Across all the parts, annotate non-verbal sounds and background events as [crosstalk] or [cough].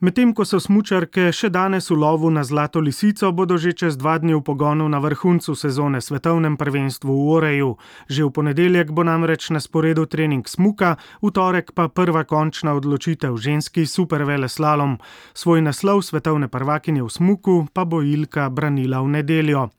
Medtem ko so smučarke še danes v lovu na Zlato lisico, bodo že čez dva dni v pogonu na vrhuncu sezone svetovnem prvenstvu v Oreju. Že v ponedeljek bo namreč na sporedu trening smuka, v torek pa prva končna odločitev ženski supervele slalom. Svoj naslov svetovne prvakinje v smuku pa bo Ilka branila v nedeljo.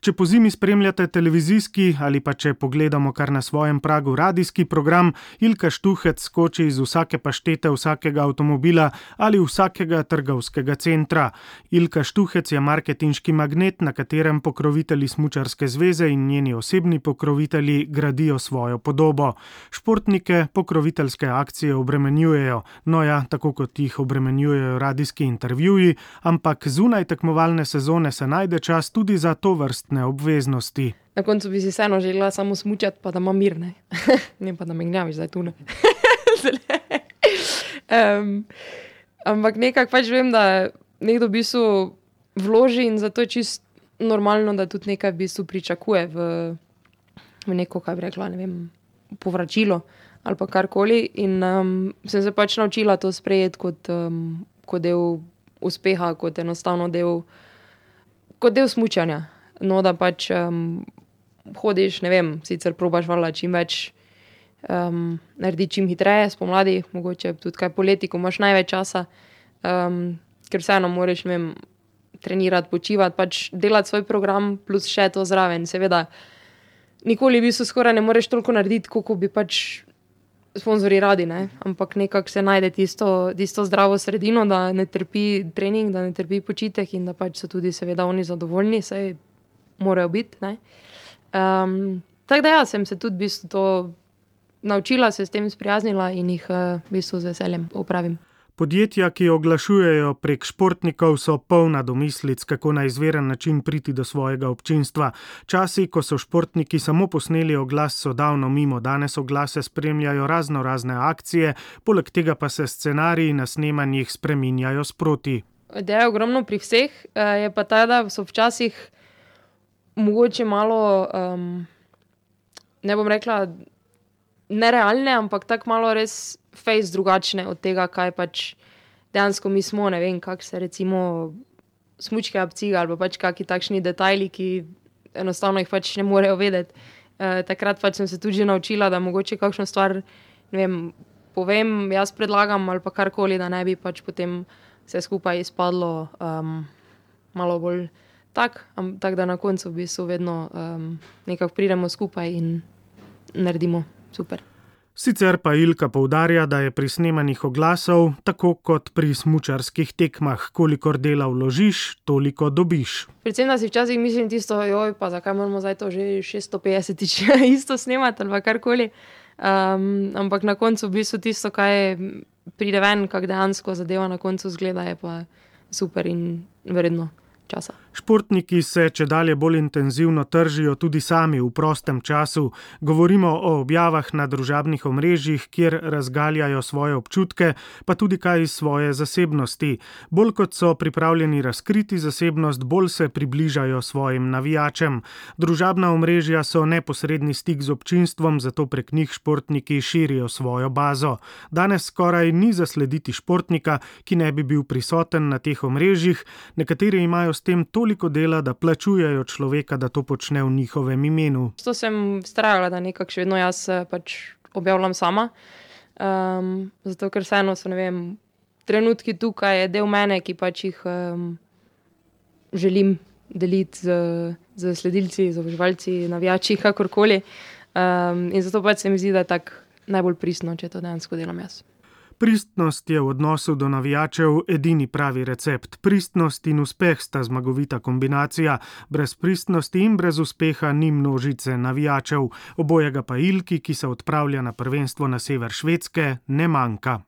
Če po zimi spremljate televizijski ali pa če pogledamo kar na svojem pragu radijski program, Ilka Štuhec skoči iz vsake paštete vsakega avtomobila ali vsakega trgovskega centra. Ilka Štuhec je marketinški magnet, na katerem pokrovitelji Smučarske zveze in njeni osebni pokrovitelji gradijo svojo podobo. Športnike pokroviteljske akcije obremenjujejo, no ja, tako kot jih obremenjujejo radijski intervjuji, ampak zunaj tekmovalne sezone se najde čas tudi za to vrstne dodatne obveznosti. Na koncu bi si vseeno želela samo smučati, pa da ima mir, ne, [laughs] ne pa da me gnjaviš zdaj tu. um, [laughs] ampak nekako pač vem, da nekdo v bistvu vloži in zato je čist normalno, da tudi nekaj v bistvu pričakuje v, v neko, kaj bi rekla, ne vem, povračilo ali pa karkoli. In um, sem se pač naučila to sprejeti kot, um, kot del uspeha, kot enostavno del, kot del smučanja no da pač um, hodiš, ne vem, sicer probaš vala čim več. Um, naredi čim hitreje, spomladi, mogoče tudi kaj poleti, ko imaš največ časa, um, ker vseeno moraš vem, trenirati, počivati, pač delati svoj program, plus še to zraven. Seveda, nikoli v bistvu skoraj ne moreš toliko narediti, kot bi pač sponzorji radi, ne? ampak nekako se najde tisto, tisto zdravo sredino, da ne trpi trening, da ne trpi počitek in da pač so tudi, seveda, oni zadovoljni. Sej, morajo biti. Um, tako da, ja, sem se tudi v bistvu to naučila, se s tem sprijaznila in jih uh, v bistvu z veseljem upravim. Podjetja, ki oglašujejo prek športnikov, so polna domislic, kako na izveren način priti do svojega občinstva. Časi, ko so športniki samo posneli oglas, so davno mimo, danes oglase spremljajo razno razne akcije, poleg tega pa se scenariji na snemanjih spreminjajo sproti. Ideja je ogromno pri vseh, eh, je pa ta, da so včasih mogoče malo, um, ne bom rekla, nerealne, ampak tako malo res face drugačne od tega, kaj pač dejansko mi smo. Ne vem, kako se recimo smučke apciga ali pač kakšni takšni detajli, ki enostavno jih pač ne morejo vedeti. Uh, takrat pač sem se tudi naučila, da mogoče kakšno stvar vem, povem, jaz predlagam ali pa karkoli, da ne bi pač potem vse skupaj izpadlo um, malo bolj tako, tak, da na koncu v bistvu vedno um, nekako pridemo skupaj in naredimo super. Sicer pa Ilka poudarja, da je pri snemanjih oglasov tako kot pri smočarskih tekmah, kolikor dela vložiš, toliko dobiš. Predvsem, da si včasih mislim, tisto, joj, pa zakaj moramo zdaj to že 650 tič [laughs] isto snemati ali karkoli. Um, ampak na koncu v bistvu tisto, kaj pride ven, kako dejansko zadeva na koncu zgleda, je pa super in vredno časa. Športniki se če dalje bolj intenzivno tržijo tudi sami v prostem času. Govorimo o objavah na družabnih omrežjih, kjer razgaljajo svoje občutke, pa tudi kaj iz svoje zasebnosti. Bolj kot so pripravljeni razkriti zasebnost, bolj se približajo svojim navijačem. Družabna omrežja so neposredni stik z občinstvom, zato prek njih športniki širijo svojo bazo. Danes skoraj ni zaslediti športnika, ki ne bi bil prisoten na teh omrežjih, nekateri imajo s tem toliko dela, da plačujejo človeka, da to počne v njihovem imenu. To sem strajala, da nekako še vedno jaz eh, pač objavljam sama. Um, zato, ker vseeno so vem, trenutki tukaj, je del mene, ki pač jih um, želim deliti z, z sledilci, z oboževalci, navijači, kakorkoli. Um, in zato pač se mi zdi, da je tako najbolj pristno, če to dejansko delam jaz. Pristnost je v odnosu do navijačev edini pravi recept. Pristnost in uspeh sta zmagovita kombinacija. Brez pristnosti in brez uspeha ni množice navijačev, obojega pa Ilki, ki se odpravlja na prvenstvo na sever Švedske, ne manjka.